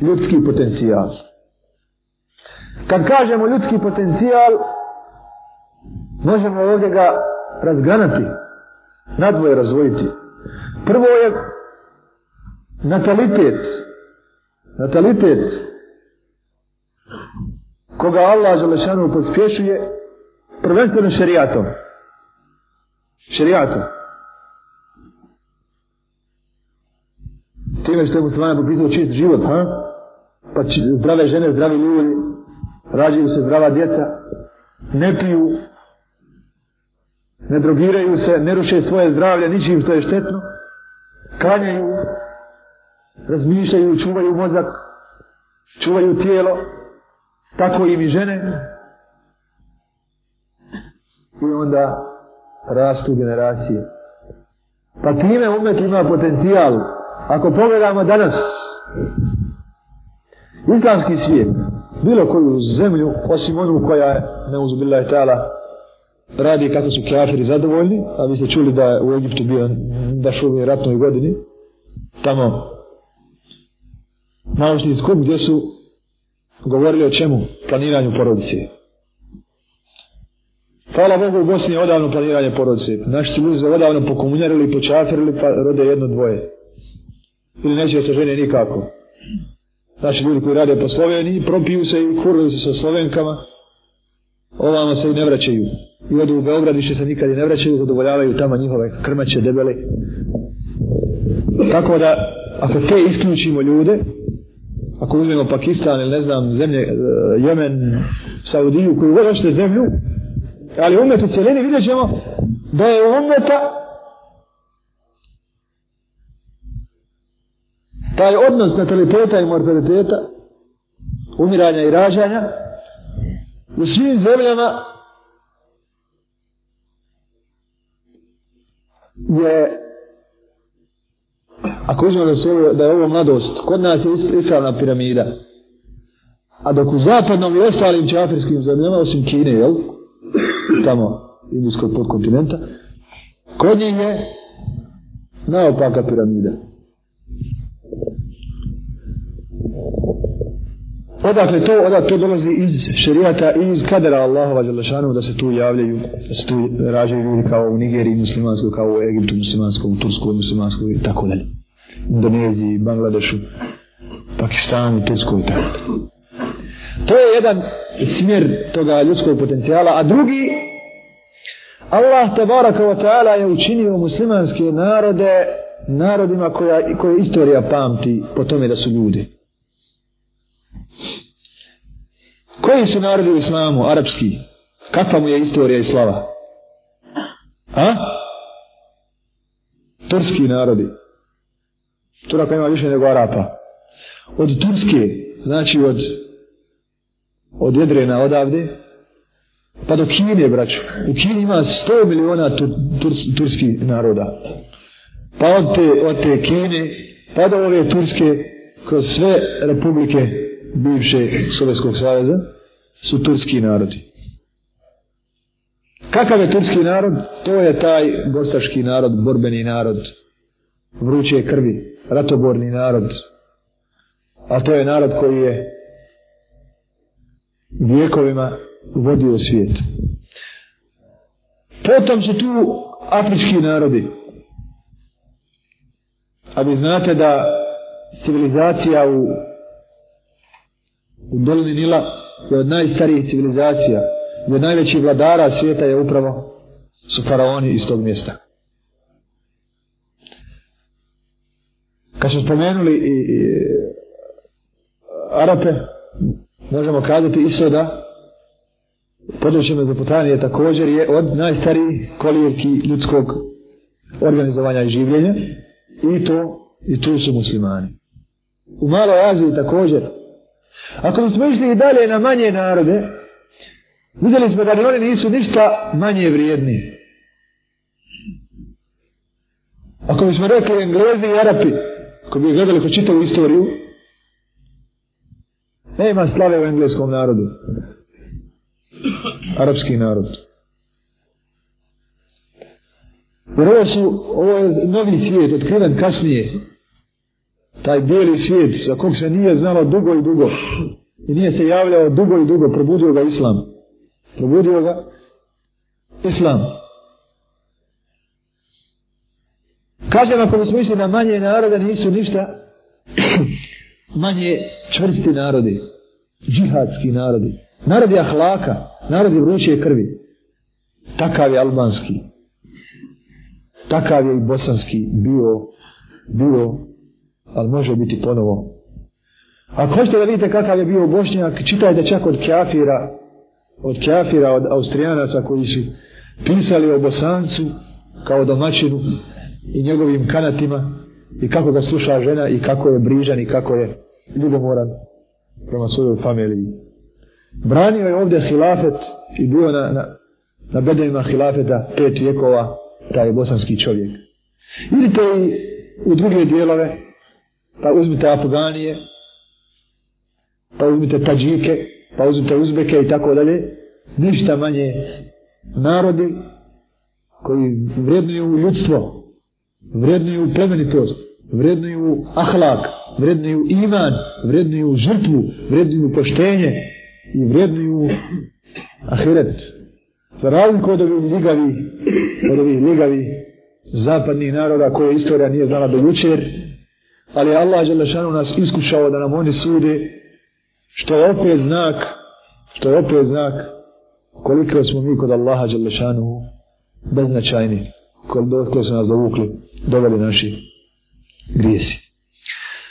ljudski potencijal. Kad kažemo ljudski potencijal, možemo ovdje ga razgranati, nadvoje razvojiti. Prvo je natalitet, natalitet koga Allah Želešanu pospješuje prvenstveno šerijatom. Šerijatom. time što je muslimana popisao čist život, ha? Pa či, zdrave žene, zdravi ljudi, rađaju se zdrava djeca, ne piju, ne drogiraju se, ne ruše svoje zdravlje, ničim što je štetno, kanjaju, razmišljaju, čuvaju mozak, čuvaju tijelo, tako i mi žene. I onda rastu generacije. Pa time umet ima potencijal ako pogledamo danas islamski svijet, bilo koju zemlju, osim onu koja je neuzubila je tala, radi kako su kafiri zadovoljni, a vi ste čuli da je u Egiptu bio baš u ovoj ratnoj godini, tamo naučni skup gdje su govorili o čemu? Planiranju porodice. Hvala Bogu u Bosni je odavno planiranje porodice. Naši su ljudi odavno pokomunjarili, počafirili, pa rode jedno dvoje ili neće se žene nikako. Znači ljudi koji rade po Sloveniji, propiju se i kurve se sa Slovenkama, ovamo se i ne vraćaju. I odu u Beograd, više se nikad i ne vraćaju, zadovoljavaju tamo njihove krmaće, debele. Tako da, ako te isključimo ljude, ako uzmemo Pakistan ili ne znam, zemlje, e, Jemen, Saudiju, koju uvodašte zemlju, ali umet u cijelini vidjet ćemo da je umeta taj odnos nataliteta i mortaliteta, umiranja i rađanja, u svim zemljama je, ako uzmemo da, ovo, da je ovo mladost, kod nas je ispravna piramida, a dok u zapadnom i ostalim čafirskim zemljama, osim Kine, jel, tamo indijskog podkontinenta, kod njih je naopaka piramida. Odakle to, onda to dolazi iz šerijata i iz kadera Allahova Đalešanu da se tu javljaju, da se tu rađaju ljudi kao u Nigeriji muslimanskoj, kao u Egiptu muslimanskom, u Turskoj muslimanskoj i tako dalje. Indoneziji, Bangladešu, Pakistanu, Turskoj i tako dalje. To je jedan smjer toga ljudskog potencijala, a drugi, Allah tabaraka wa ta'ala je učinio muslimanske narode narodima koja, koje istorija pamti po tome da su ljudi. Koji su narodi u islamu, arapski? Kakva mu je istorija i slava? A? Turski narodi. Turaka ima više nego Arapa. Od Turske, znači od, od Jedrena odavde, pa do Kine, braću. U Kini ima 100 miliona tur, tur, turski naroda. Pa od te, od te Kine, pa do ove Turske, kroz sve republike bivše Sovjetskog savjeza su turski narodi. Kakav je turski narod? To je taj gostaški narod, borbeni narod, vruće krvi, ratoborni narod. A to je narod koji je vijekovima vodio svijet. Potom su tu afrički narodi. A vi znate da civilizacija u U dolini Nila je od najstarijih civilizacija, je od najvećih vladara svijeta je upravo su faraoni iz tog mjesta. Kad smo spomenuli i, i Arape, možemo kazati isto da područje Mezopotamije također je od najstarijih kolijevki ljudskog organizovanja i življenja i to i tu su muslimani. U Maloj Aziji također Ako smo išli i dalje na manje narode, vidjeli smo da oni nisu ništa manje vrijedni. Ako bismo rekli Englezi i Arapi, ako bi gledali ko čitavu istoriju, nema slave u engleskom narodu. Arapski narod. Jer ovo su, ovo je novi svijet, otkriven kasnije, taj bijeli svijet za kog se nije znalo dugo i dugo i nije se javljao dugo i dugo, probudio ga islam. Probudio ga islam. Kažem, ako bi smo išli na manje narode, nisu ništa manje čvrsti narodi, džihadski narodi, narodi ahlaka, narodi vruće krvi. Takav je albanski, takav je i bosanski bio, bio ali može biti ponovo. Ako hoćete da vidite kakav je bio Bošnjak, čitajte čak od Kjafira, od Kjafira, od Austrijanaca koji su pisali o Bosancu kao domaćinu i njegovim kanatima i kako ga sluša žena i kako je brižan i kako je ljubomoran prema svojoj familiji. Branio je ovdje hilafet i bio na, na, na bedenima hilafeta pet vjekova taj bosanski čovjek. Vidite i u druge dijelove pa uzmite Afganije, pa uzmite Tađike, pa uzmite Uzbeke i tako dalje, ništa manje narodi koji vrednuju ljudstvo, vrednuju plemenitost, vrednuju ahlak, vrednuju iman, vrednuju žrtvu, vrednuju poštenje i vrednuju ahiret. Za razliku od ovih ligavi, od ovih ligavi zapadnih naroda koje istorija nije znala do jučer, ali je Allah Đelešanu nas iskušao da nam oni sude, što je opet znak, što je opet znak koliko smo mi kod Allaha Đelešanu beznačajni, koliko su nas dovukli, doveli naši grijesi.